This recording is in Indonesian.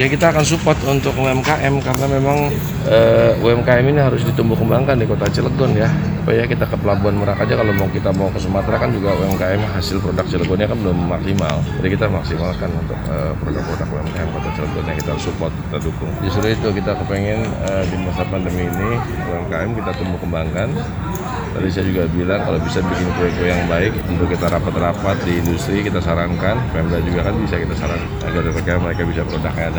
ya kita akan support untuk UMKM karena memang eh, uh, UMKM ini harus ditumbuh kembangkan di kota Cilegon ya. Supaya kita ke Pelabuhan Merak aja kalau mau kita mau ke Sumatera kan juga UMKM hasil produk Cilegonnya kan belum maksimal. Jadi kita maksimalkan untuk eh, produk-produk UMKM kota Cilegon yang kita support kita dukung. Justru itu kita kepengen uh, di masa pandemi ini UMKM kita tumbuh kembangkan. Tadi saya juga bilang kalau bisa bikin kue-kue yang baik untuk kita rapat-rapat di industri kita sarankan. Pemda juga kan bisa kita sarankan agar mereka mereka bisa produknya ada.